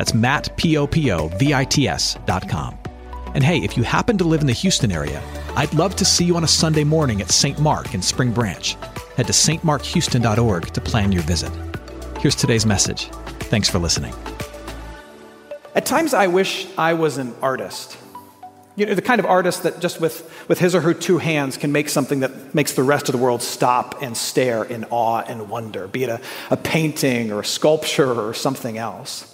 That's Matt, P-O-P-O-V-I-T-S dot com. And hey, if you happen to live in the Houston area, I'd love to see you on a Sunday morning at St. Mark in Spring Branch. Head to stmarkhouston.org to plan your visit. Here's today's message. Thanks for listening. At times, I wish I was an artist. You know, the kind of artist that just with, with his or her two hands can make something that makes the rest of the world stop and stare in awe and wonder, be it a, a painting or a sculpture or something else.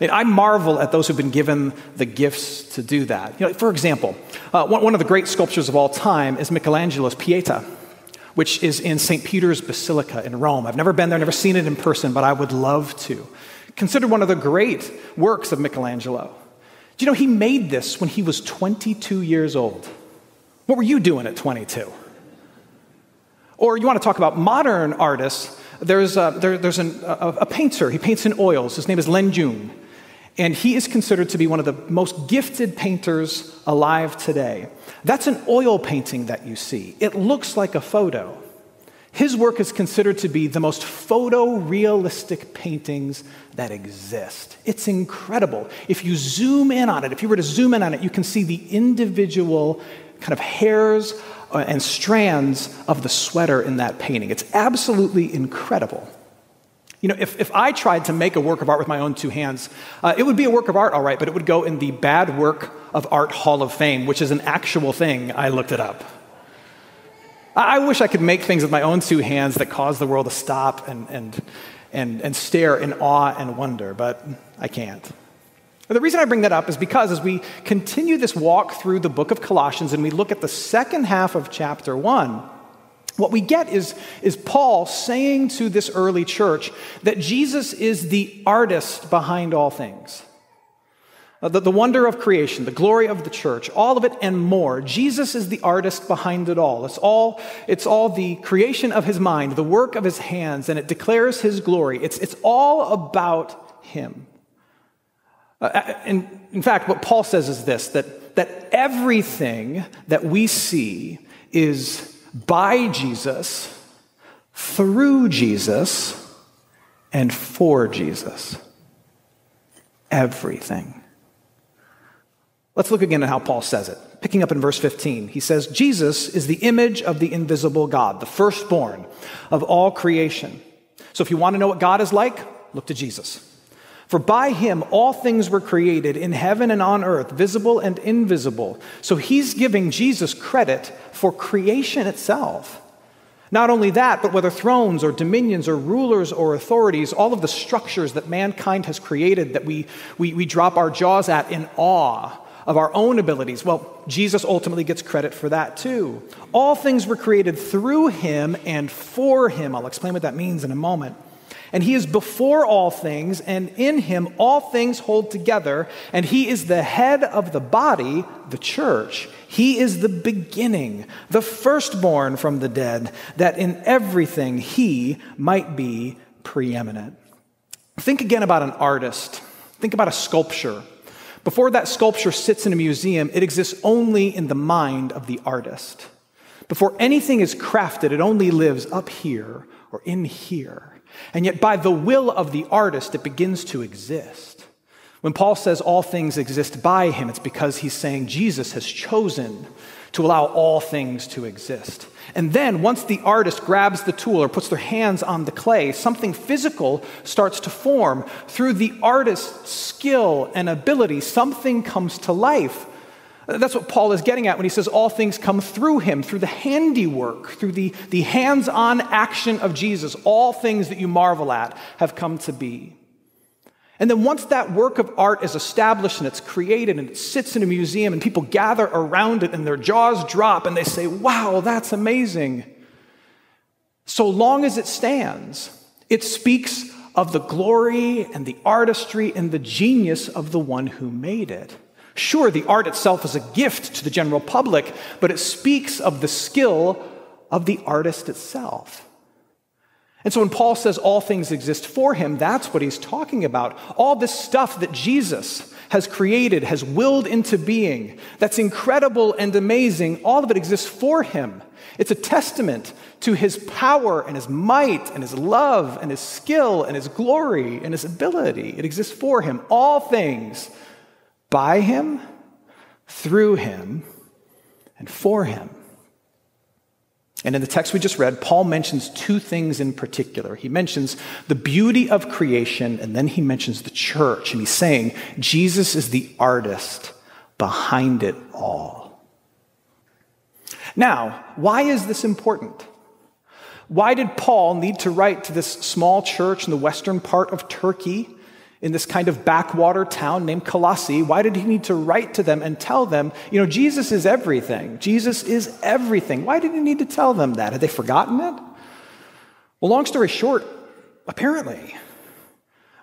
And I marvel at those who've been given the gifts to do that. You know, for example, uh, one, one of the great sculptures of all time is Michelangelo's Pieta, which is in St. Peter's Basilica in Rome. I've never been there, never seen it in person, but I would love to. Considered one of the great works of Michelangelo. Do you know he made this when he was 22 years old? What were you doing at 22? Or you want to talk about modern artists, there's, a, there, there's an, a, a, painter, he paints in oils. His name is Leng Jun. And he is considered to be one of the most gifted painters alive today. That's an oil painting that you see. It looks like a photo. His work is considered to be the most photorealistic paintings that exist. It's incredible. If you zoom in on it, if you were to zoom in on it, you can see the individual kind of hairs uh, and strands of the sweater in that painting. It's absolutely incredible. You know, if, if I tried to make a work of art with my own two hands, uh, it would be a work of art, all right, but it would go in the Bad Work of Art Hall of Fame, which is an actual thing. I looked it up. I, I wish I could make things with my own two hands that cause the world to stop and, and, and, and stare in awe and wonder, but I can't. the reason I bring that up is because as we continue this walk through the book of Colossians and we look at the second half of chapter one, what we get is, is Paul saying to this early church that Jesus is the artist behind all things. Uh, the, the wonder of creation, the glory of the church, all of it and more. Jesus is the artist behind it all. It's all, it's all the creation of his mind, the work of his hands, and it declares his glory. It's, it's all about him. Uh, and uh, in fact, what Paul says is this that, that everything that we see is by Jesus, through Jesus, and for Jesus. Everything. Let's look again at how Paul says it. Picking up in verse 15, he says, Jesus is the image of the invisible God, the firstborn of all creation. So if you want to know what God is like, look to Jesus. For by him all things were created in heaven and on earth, visible and invisible. So he's giving Jesus credit for creation itself. Not only that, but whether thrones or dominions or rulers or authorities, all of the structures that mankind has created that we, we, we drop our jaws at in awe of our own abilities. Well, Jesus ultimately gets credit for that too. All things were created through him and for him. I'll explain what that means in a moment. And he is before all things, and in him all things hold together, and he is the head of the body, the church. He is the beginning, the firstborn from the dead, that in everything he might be preeminent. Think again about an artist. Think about a sculpture. Before that sculpture sits in a museum, it exists only in the mind of the artist. Before anything is crafted, it only lives up here or in here. And yet, by the will of the artist, it begins to exist. When Paul says all things exist by him, it's because he's saying Jesus has chosen to allow all things to exist. And then, once the artist grabs the tool or puts their hands on the clay, something physical starts to form. Through the artist's skill and ability, something comes to life. That's what Paul is getting at when he says all things come through him, through the handiwork, through the, the hands on action of Jesus. All things that you marvel at have come to be. And then once that work of art is established and it's created and it sits in a museum and people gather around it and their jaws drop and they say, wow, that's amazing. So long as it stands, it speaks of the glory and the artistry and the genius of the one who made it. Sure, the art itself is a gift to the general public, but it speaks of the skill of the artist itself. And so when Paul says all things exist for him, that's what he's talking about. All this stuff that Jesus has created, has willed into being, that's incredible and amazing, all of it exists for him. It's a testament to his power and his might and his love and his skill and his glory and his ability. It exists for him. All things by him, through him, and for him. And in the text we just read, Paul mentions two things in particular. He mentions the beauty of creation, and then he mentions the church. And he's saying Jesus is the artist behind it all. Now, why is this important? Why did Paul need to write to this small church in the western part of Turkey in this kind of backwater town named Colossae, why did he need to write to them and tell them, you know, Jesus is everything? Jesus is everything. Why did he need to tell them that? Had they forgotten it? Well, long story short, apparently.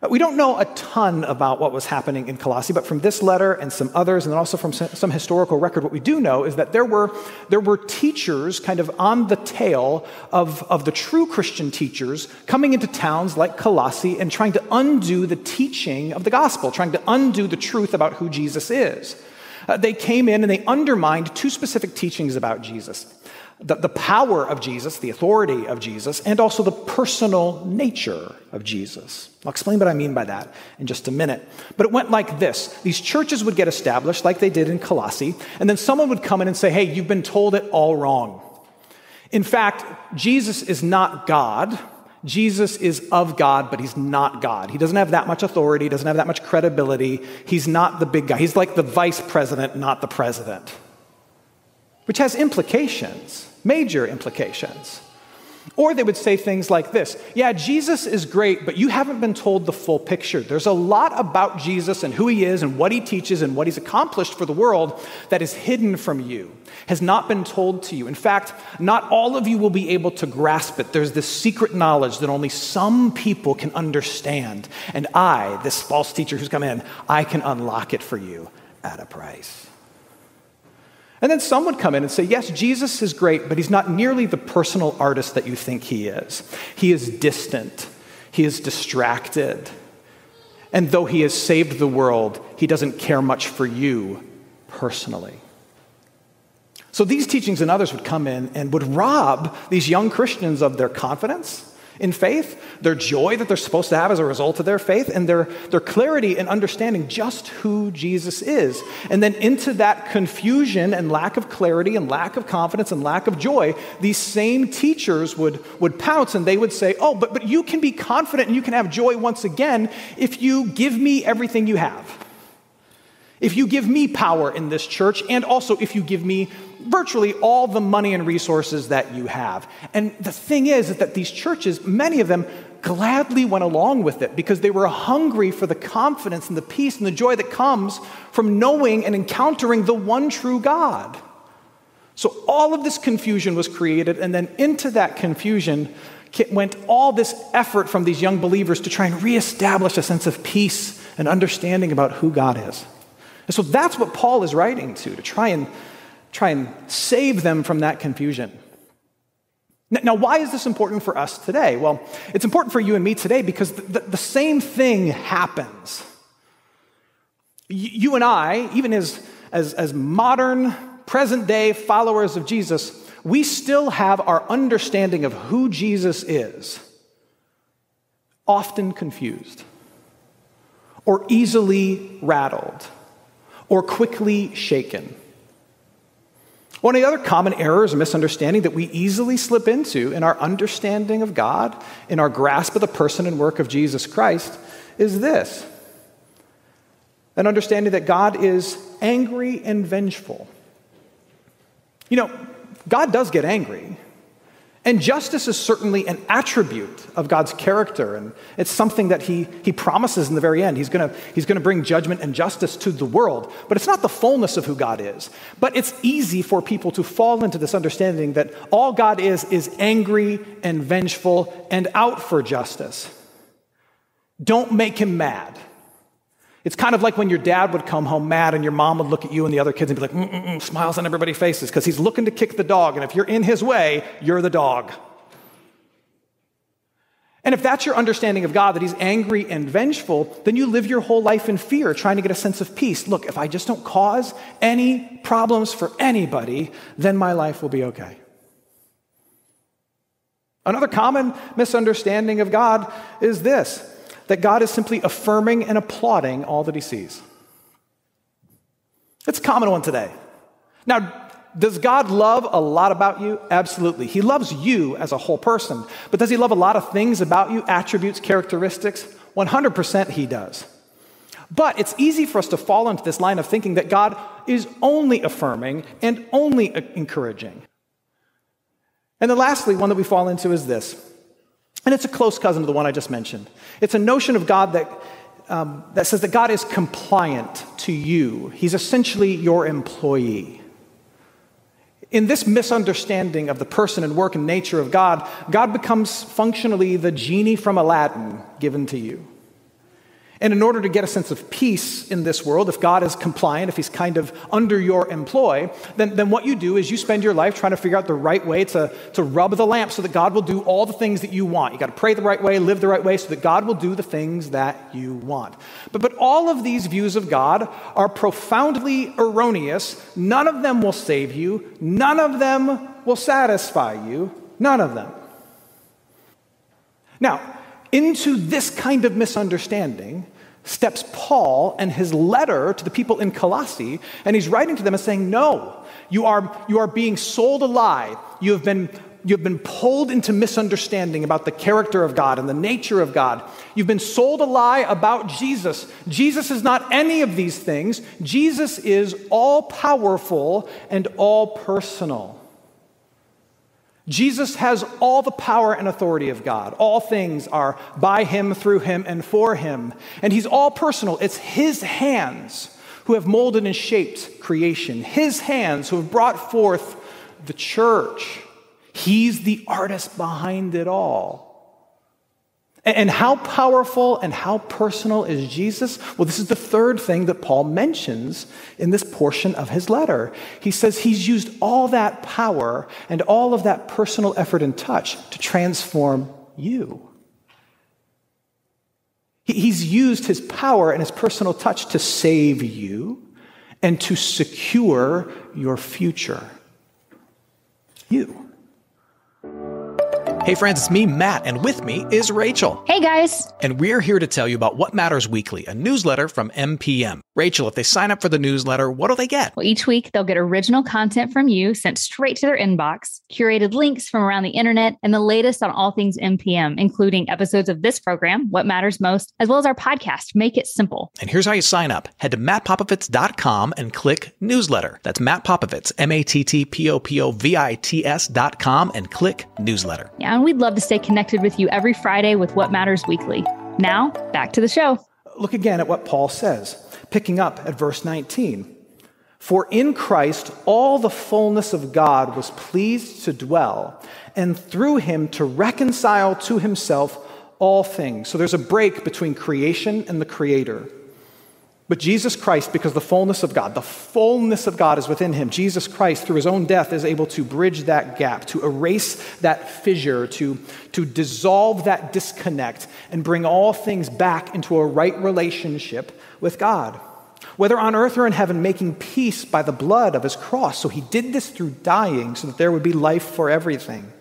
Uh, we don't know a ton about what was happening in Colossae, but from this letter and some others, and also from some historical record, what we do know is that there were, there were teachers kind of on the tail of, of the true Christian teachers coming into towns like Colossae and trying to undo the teaching of the gospel, trying to undo the truth about who Jesus is. Uh, they came in and they undermined two specific teachings about Jesus the, the power of Jesus, the authority of Jesus, and also the personal nature of Jesus. I'll explain what I mean by that in just a minute. But it went like this these churches would get established, like they did in Colossae, and then someone would come in and say, Hey, you've been told it all wrong. In fact, Jesus is not God. Jesus is of God, but he's not God. He doesn't have that much authority, doesn't have that much credibility. He's not the big guy. He's like the vice president, not the president, which has implications major implications. Or they would say things like this Yeah, Jesus is great, but you haven't been told the full picture. There's a lot about Jesus and who he is and what he teaches and what he's accomplished for the world that is hidden from you, has not been told to you. In fact, not all of you will be able to grasp it. There's this secret knowledge that only some people can understand. And I, this false teacher who's come in, I can unlock it for you at a price. And then some would come in and say, Yes, Jesus is great, but he's not nearly the personal artist that you think he is. He is distant, he is distracted. And though he has saved the world, he doesn't care much for you personally. So these teachings and others would come in and would rob these young Christians of their confidence in faith, their joy that they're supposed to have as a result of their faith, and their, their clarity and understanding just who Jesus is. And then into that confusion and lack of clarity and lack of confidence and lack of joy, these same teachers would, would pounce and they would say, Oh, but, but you can be confident and you can have joy once again if you give me everything you have. If you give me power in this church, and also if you give me virtually all the money and resources that you have. And the thing is, that these churches, many of them, gladly went along with it because they were hungry for the confidence and the peace and the joy that comes from knowing and encountering the one true God. So all of this confusion was created, and then into that confusion went all this effort from these young believers to try and reestablish a sense of peace and understanding about who God is. And so that's what Paul is writing to, to try and, try and save them from that confusion. Now, why is this important for us today? Well, it's important for you and me today because the, the same thing happens. You and I, even as, as, as modern, present day followers of Jesus, we still have our understanding of who Jesus is often confused or easily rattled or quickly shaken. One of the other common errors or misunderstanding that we easily slip into in our understanding of God, in our grasp of the person and work of Jesus Christ, is this an understanding that God is angry and vengeful. You know, God does get angry. And justice is certainly an attribute of God's character, and it's something that He, he promises in the very end. He's gonna, he's gonna bring judgment and justice to the world, but it's not the fullness of who God is. But it's easy for people to fall into this understanding that all God is is angry and vengeful and out for justice. Don't make him mad. It's kind of like when your dad would come home mad and your mom would look at you and the other kids and be like, Mm-mm-mm, smiles on everybody's faces because he's looking to kick the dog. And if you're in his way, you're the dog. And if that's your understanding of God, that He's angry and vengeful, then you live your whole life in fear, trying to get a sense of peace. Look, if I just don't cause any problems for anybody, then my life will be okay. Another common misunderstanding of God is this that God is simply affirming and applauding all that He sees. It's a common one today. Now, does God love a lot about you? Absolutely. He loves you as a whole person. But does He love a lot of things about you, attributes, characteristics? 100% He does. But it's easy for us to fall into this line of thinking that God is only affirming and only encouraging. And then, lastly, one that we fall into is this, and it's a close cousin to the one I just mentioned. It's a notion of God that, um, that says that God is compliant to you, He's essentially your employee. In this misunderstanding of the person and work and nature of God, God becomes functionally the genie from Aladdin given to you. And in order to get a sense of peace in this world, if God is compliant, if He's kind of under your employ, then, then what you do is you spend your life trying to figure out the right way to, to rub the lamp so that God will do all the things that you want. You got to pray the right way, live the right way, so that God will do the things that you want. But, but all of these views of God are profoundly erroneous. None of them will save you, none of them will satisfy you. None of them. Now, into this kind of misunderstanding steps Paul and his letter to the people in Colossae, and he's writing to them and saying, No, you are, you are being sold a lie. You have been You've been pulled into misunderstanding about the character of God and the nature of God. You've been sold a lie about Jesus. Jesus is not any of these things. Jesus is all powerful and all personal. Jesus has all the power and authority of God. All things are by him, through him, and for him. And he's all personal. It's his hands who have molded and shaped creation, his hands who have brought forth the church. He's the artist behind it all. And how powerful and how personal is Jesus? Well, this is the third thing that Paul mentions in this portion of his letter. He says he's used all that power and all of that personal effort and touch to transform you. He's used his power and his personal touch to save you and to secure your future. You. Hey, friends, it's me, Matt, and with me is Rachel. Hey, guys. And we're here to tell you about What Matters Weekly, a newsletter from MPM. Rachel, if they sign up for the newsletter, what do they get? Well, each week they'll get original content from you sent straight to their inbox, curated links from around the internet, and the latest on all things MPM, including episodes of this program, What Matters Most, as well as our podcast, Make It Simple. And here's how you sign up head to mattpopovits.com and click newsletter. That's Matt Popovits, M A T T P O P O V I T S.com, and click newsletter. Yeah, and we'd love to stay connected with you every Friday with What Matters Weekly. Now, back to the show. Look again at what Paul says picking up at verse 19. For in Christ all the fullness of God was pleased to dwell, and through him to reconcile to himself all things. So there's a break between creation and the Creator. But Jesus Christ, because the fullness of God, the fullness of God is within him, Jesus Christ, through his own death, is able to bridge that gap, to erase that fissure, to, to dissolve that disconnect, and bring all things back into a right relationship with God. Whether on earth or in heaven, making peace by the blood of his cross. So he did this through dying so that there would be life for everything.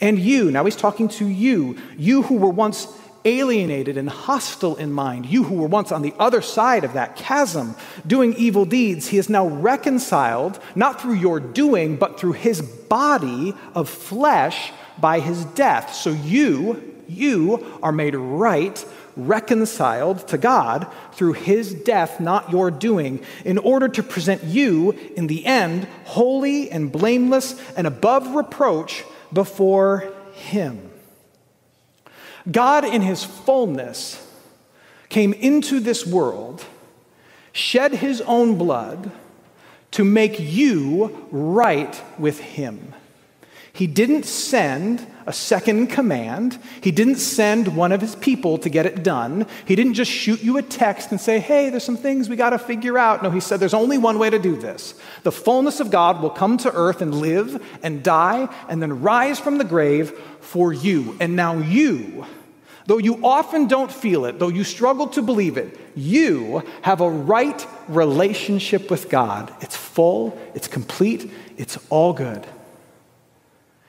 And you, now he's talking to you, you who were once alienated and hostile in mind, you who were once on the other side of that chasm doing evil deeds, he is now reconciled, not through your doing, but through his body of flesh by his death. So you, you are made right, reconciled to God through his death, not your doing, in order to present you in the end holy and blameless and above reproach before him. God, in his fullness, came into this world, shed his own blood to make you right with him. He didn't send a second command. He didn't send one of his people to get it done. He didn't just shoot you a text and say, hey, there's some things we got to figure out. No, he said, there's only one way to do this. The fullness of God will come to earth and live and die and then rise from the grave for you. And now you, though you often don't feel it, though you struggle to believe it, you have a right relationship with God. It's full, it's complete, it's all good.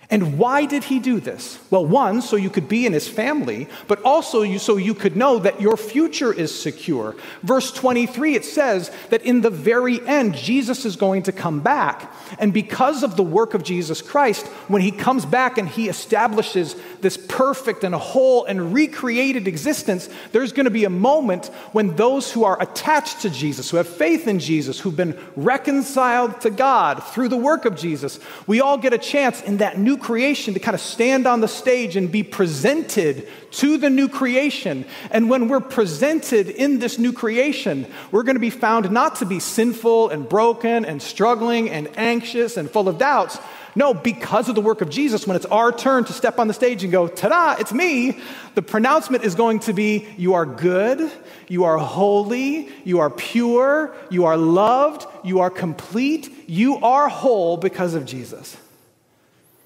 And why did he do this? Well, one, so you could be in his family, but also you, so you could know that your future is secure. Verse 23, it says that in the very end, Jesus is going to come back. And because of the work of Jesus Christ, when he comes back and he establishes this perfect and whole and recreated existence, there's going to be a moment when those who are attached to Jesus, who have faith in Jesus, who've been reconciled to God through the work of Jesus, we all get a chance in that new creation to kind of stand on the stage and be presented to the new creation. And when we're presented in this new creation, we're going to be found not to be sinful and broken and struggling and anxious and full of doubts. No, because of the work of Jesus, when it's our turn to step on the stage and go, ta da, it's me, the pronouncement is going to be, you are good, you are holy, you are pure, you are loved, you are complete, you are whole because of Jesus.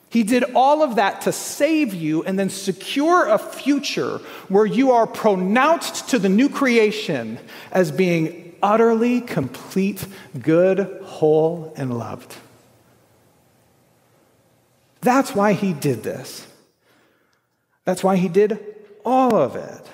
He did all of that to save you and then secure a future where you are pronounced to the new creation as being utterly complete, good, whole, and loved. That's why he did this. That's why he did all of it.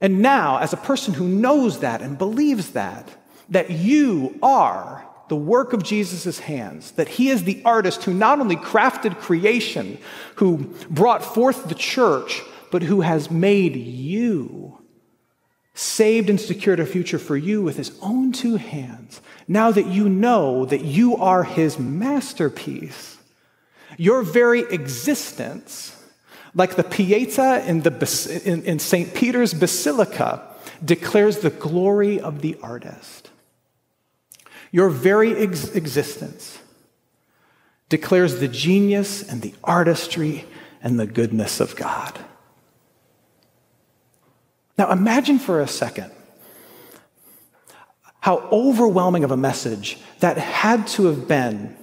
And now, as a person who knows that and believes that, that you are the work of Jesus' hands, that he is the artist who not only crafted creation, who brought forth the church, but who has made you, saved and secured a future for you with his own two hands. Now that you know that you are his masterpiece, your very existence, like the Pieta in, the, in, in St. Peter's Basilica, declares the glory of the artist. Your very ex- existence declares the genius and the artistry and the goodness of God. Now, imagine for a second how overwhelming of a message that had to have been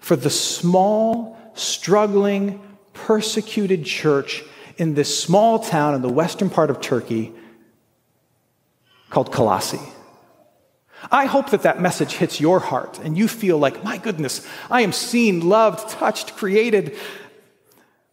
for the small, struggling, persecuted church in this small town in the western part of Turkey called Colossae. I hope that that message hits your heart and you feel like, my goodness, I am seen, loved, touched, created.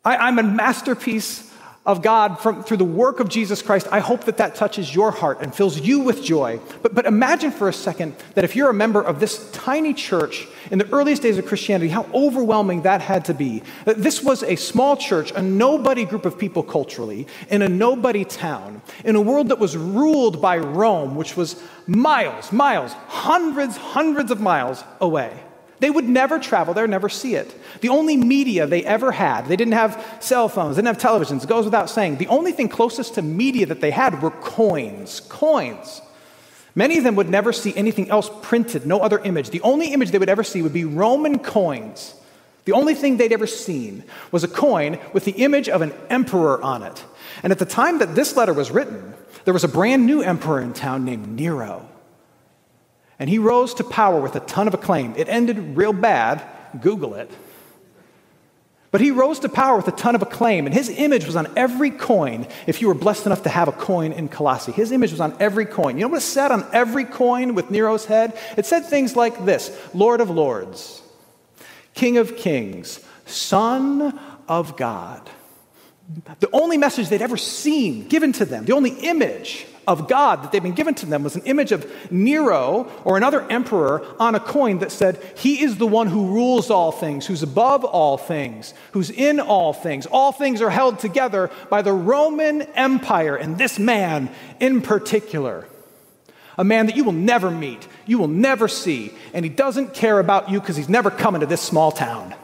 I, am a masterpiece of God from, through the work of Jesus Christ. I hope that that touches your heart and fills you with joy. But, but imagine for a second that if you're a member of this tiny church in the earliest days of Christianity, how overwhelming that had to be. This was a small church, a nobody group of people culturally, in a nobody town, in a world that was ruled by Rome, which was miles, miles, hundreds, hundreds of miles away. They would never travel there, never see it. The only media they ever had, they didn't have cell phones, didn't have televisions, it goes without saying. The only thing closest to media that they had were coins. Coins. Many of them would never see anything else printed, no other image. The only image they would ever see would be Roman coins. The only thing they'd ever seen was a coin with the image of an emperor on it. And at the time that this letter was written, there was a brand new emperor in town named Nero. And he rose to power with a ton of acclaim. It ended real bad. Google it. But he rose to power with a ton of acclaim, and his image was on every coin if you were blessed enough to have a coin in Colossae. His image was on every coin. You know what it said on every coin with Nero's head? It said things like this Lord of Lords, King of Kings, Son of God. The only message they'd ever seen given to them, the only image of God that they'd been given to them was an image of Nero or another emperor on a coin that said, He is the one who rules all things, who's above all things, who's in all things. All things are held together by the Roman Empire, and this man in particular. A man that you will never meet, you will never see, and he doesn't care about you because he's never coming to this small town.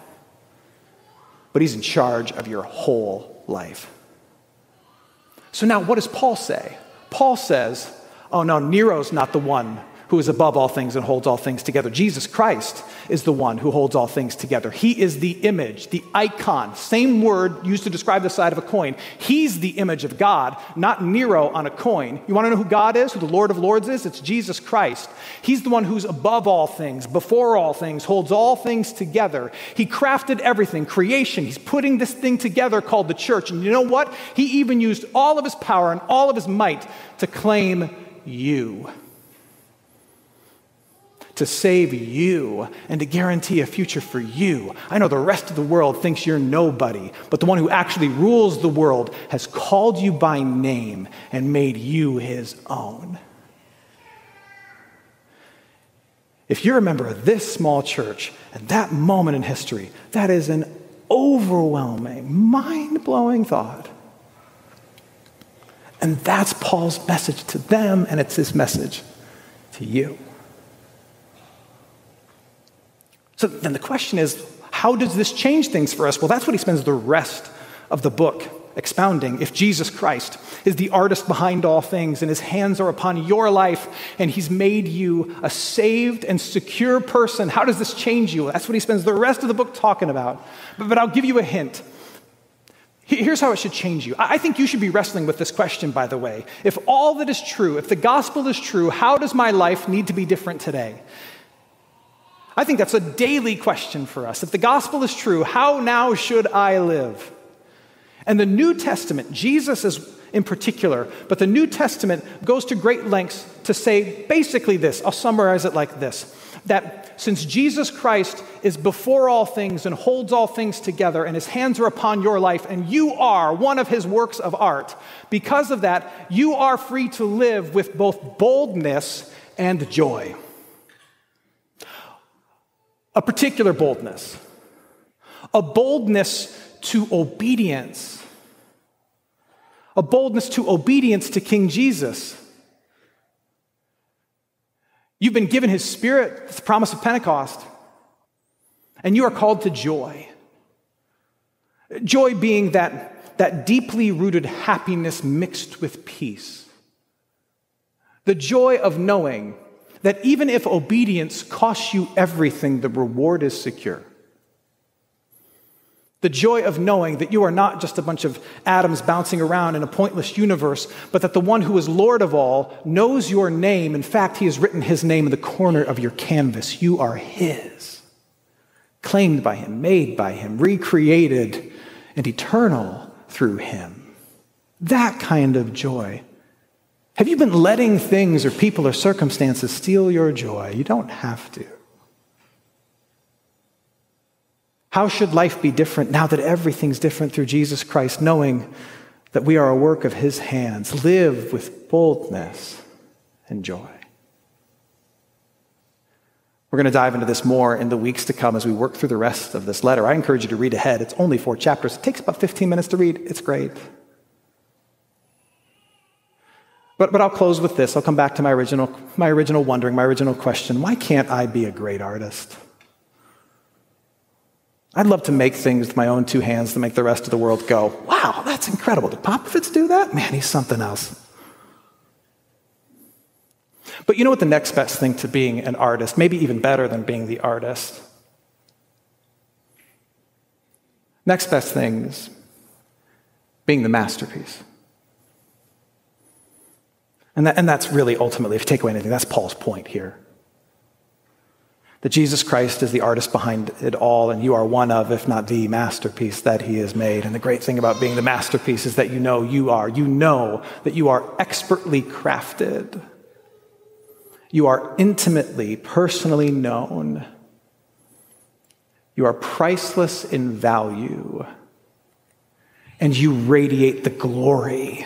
But he's in charge of your whole life. So now, what does Paul say? Paul says, oh no, Nero's not the one who is above all things and holds all things together. Jesus Christ is the one who holds all things together. He is the image, the icon, same word used to describe the side of a coin. He's the image of God, not Nero on a coin. You want to know who God is, who the Lord of Lords is? It's Jesus Christ. He's the one who's above all things, before all things, holds all things together. He crafted everything, creation. He's putting this thing together called the church. And you know what? He even used all of his power and all of his might to claim you to save you and to guarantee a future for you. I know the rest of the world thinks you're nobody, but the one who actually rules the world has called you by name and made you his own. If you're a member of this small church and that moment in history, that is an overwhelming, mind blowing thought. And that's Paul's message to them, and it's his message to you. So then the question is how does this change things for us? Well, that's what he spends the rest of the book expounding. If Jesus Christ is the artist behind all things and his hands are upon your life and he's made you a saved and secure person, how does this change you? That's what he spends the rest of the book talking about. But, but I'll give you a hint. Here's how it should change you. I think you should be wrestling with this question, by the way. If all that is true, if the gospel is true, how does my life need to be different today? I think that's a daily question for us. If the gospel is true, how now should I live? And the New Testament, Jesus is in particular, but the New Testament goes to great lengths to say basically this. I'll summarize it like this that since Jesus Christ is before all things and holds all things together, and his hands are upon your life, and you are one of his works of art, because of that, you are free to live with both boldness and joy a particular boldness, a boldness to obedience, a boldness to obedience to King Jesus. You've been given his spirit, the promise of Pentecost, and you are called to joy. Joy being that, that deeply rooted happiness mixed with peace. The joy of knowing that even if obedience costs you everything, the reward is secure. The joy of knowing that you are not just a bunch of atoms bouncing around in a pointless universe, but that the one who is Lord of all knows your name. In fact, he has written his name in the corner of your canvas. You are his, claimed by him, made by him, recreated, and eternal through him. That kind of joy have you been letting things or people or circumstances steal your joy? You don't have to. How should life be different now that everything's different through Jesus Christ, knowing that we are a work of His hands? Live with boldness and joy. We're going to dive into this more in the weeks to come as we work through the rest of this letter. I encourage you to read ahead. It's only four chapters. It takes about 15 minutes to read. It's great. But, but I'll close with this. I'll come back to my original, my original wondering, my original question. Why can't I be a great artist? I'd love to make things with my own two hands to make the rest of the world go, wow, that's incredible. Did Popovits do that? Man, he's something else. But you know what the next best thing to being an artist, maybe even better than being the artist? Next best thing is being the masterpiece. And, that, and that's really ultimately, if you take away anything, that's Paul's point here. That Jesus Christ is the artist behind it all, and you are one of, if not the masterpiece that he has made. And the great thing about being the masterpiece is that you know you are. You know that you are expertly crafted. You are intimately, personally known. You are priceless in value. And you radiate the glory